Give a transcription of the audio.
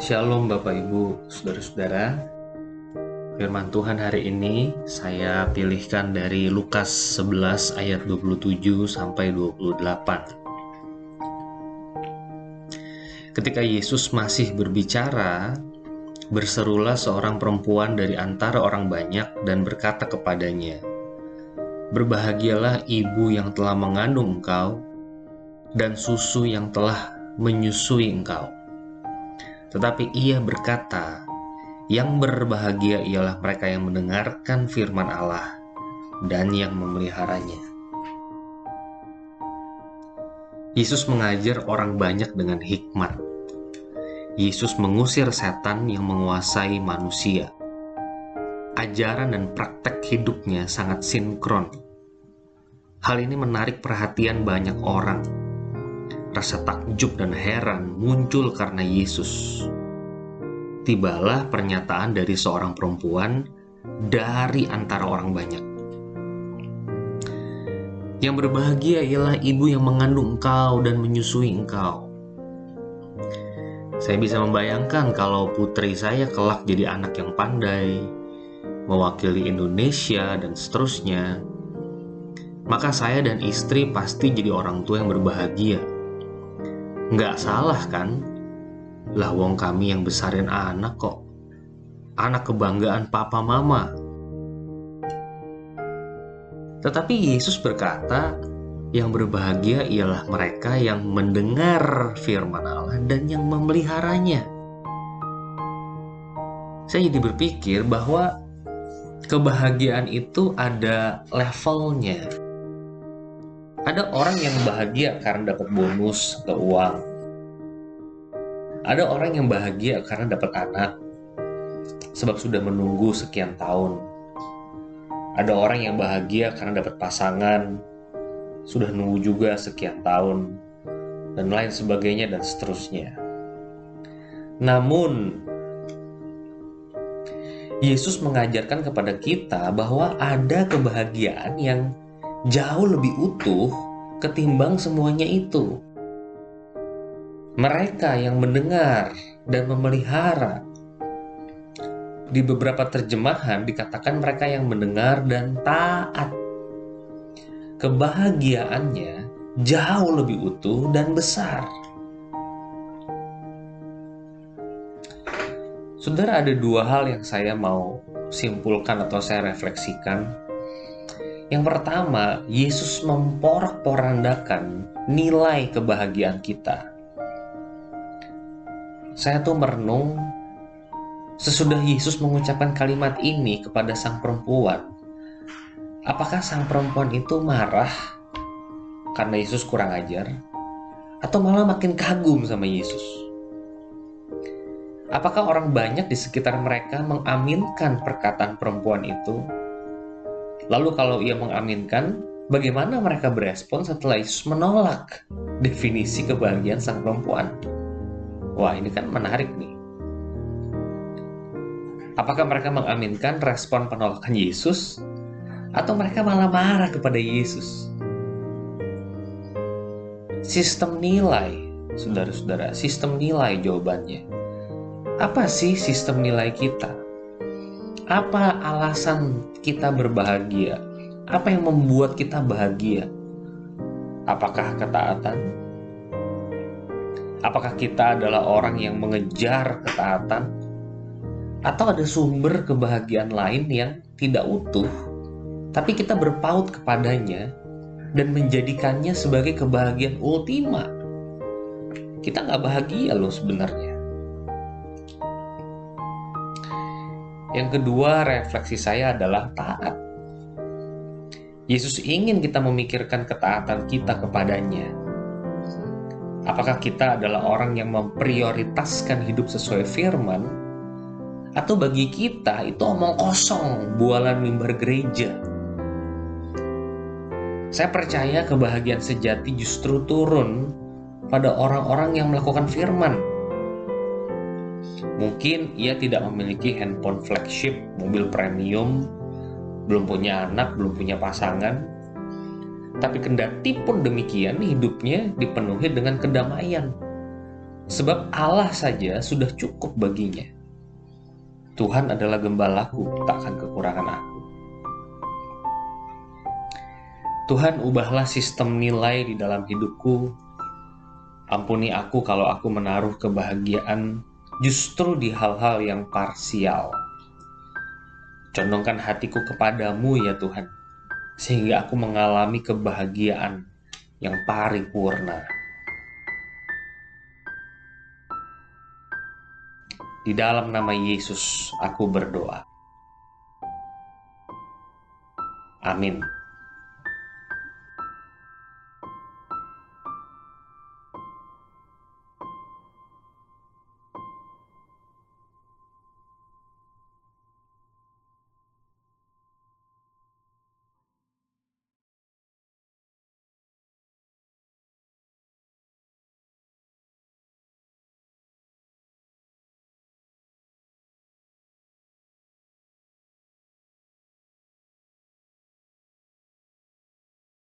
Shalom Bapak Ibu, Saudara-saudara. Firman Tuhan hari ini saya pilihkan dari Lukas 11 ayat 27 sampai 28. Ketika Yesus masih berbicara, berserulah seorang perempuan dari antara orang banyak dan berkata kepadanya, Berbahagialah ibu yang telah mengandung engkau dan susu yang telah menyusui engkau tetapi ia berkata, "Yang berbahagia ialah mereka yang mendengarkan firman Allah dan yang memeliharanya." Yesus mengajar orang banyak dengan hikmat. Yesus mengusir setan yang menguasai manusia. Ajaran dan praktek hidupnya sangat sinkron. Hal ini menarik perhatian banyak orang Rasa takjub dan heran muncul karena Yesus. Tibalah pernyataan dari seorang perempuan dari antara orang banyak. Yang berbahagia ialah ibu yang mengandung engkau dan menyusui engkau. Saya bisa membayangkan kalau putri saya kelak jadi anak yang pandai, mewakili Indonesia, dan seterusnya. Maka saya dan istri pasti jadi orang tua yang berbahagia Nggak salah kan? Lah wong kami yang besarin anak kok. Anak kebanggaan papa mama. Tetapi Yesus berkata, yang berbahagia ialah mereka yang mendengar firman Allah dan yang memeliharanya. Saya jadi berpikir bahwa kebahagiaan itu ada levelnya. Ada orang yang bahagia karena dapat bonus atau uang. Ada orang yang bahagia karena dapat anak, sebab sudah menunggu sekian tahun. Ada orang yang bahagia karena dapat pasangan, sudah nunggu juga sekian tahun, dan lain sebagainya, dan seterusnya. Namun, Yesus mengajarkan kepada kita bahwa ada kebahagiaan yang jauh lebih utuh ketimbang semuanya itu. Mereka yang mendengar dan memelihara. Di beberapa terjemahan dikatakan mereka yang mendengar dan taat. Kebahagiaannya jauh lebih utuh dan besar. Saudara, ada dua hal yang saya mau simpulkan atau saya refleksikan yang pertama, Yesus memporak-porandakan nilai kebahagiaan kita. Saya tuh merenung sesudah Yesus mengucapkan kalimat ini kepada sang perempuan. Apakah sang perempuan itu marah karena Yesus kurang ajar? Atau malah makin kagum sama Yesus? Apakah orang banyak di sekitar mereka mengaminkan perkataan perempuan itu Lalu kalau ia mengaminkan, bagaimana mereka berespon setelah Yesus menolak definisi kebahagiaan sang perempuan? Wah, ini kan menarik nih. Apakah mereka mengaminkan respon penolakan Yesus atau mereka malah marah kepada Yesus? Sistem nilai, saudara-saudara, sistem nilai jawabannya. Apa sih sistem nilai kita? Apa alasan kita berbahagia? Apa yang membuat kita bahagia? Apakah ketaatan? Apakah kita adalah orang yang mengejar ketaatan? Atau ada sumber kebahagiaan lain yang tidak utuh, tapi kita berpaut kepadanya dan menjadikannya sebagai kebahagiaan ultima? Kita nggak bahagia loh sebenarnya. Yang kedua, refleksi saya adalah taat. Yesus ingin kita memikirkan ketaatan kita kepadanya. Apakah kita adalah orang yang memprioritaskan hidup sesuai firman, atau bagi kita itu omong kosong, bualan mimbar gereja? Saya percaya kebahagiaan sejati justru turun pada orang-orang yang melakukan firman, Mungkin ia tidak memiliki handphone flagship, mobil premium, belum punya anak, belum punya pasangan. Tapi kendati pun demikian, hidupnya dipenuhi dengan kedamaian. Sebab Allah saja sudah cukup baginya. Tuhan adalah gembalaku, takkan kekurangan aku. Tuhan ubahlah sistem nilai di dalam hidupku. Ampuni aku kalau aku menaruh kebahagiaan justru di hal-hal yang parsial. Condongkan hatiku kepadamu ya Tuhan, sehingga aku mengalami kebahagiaan yang paripurna. Di dalam nama Yesus, aku berdoa. Amin.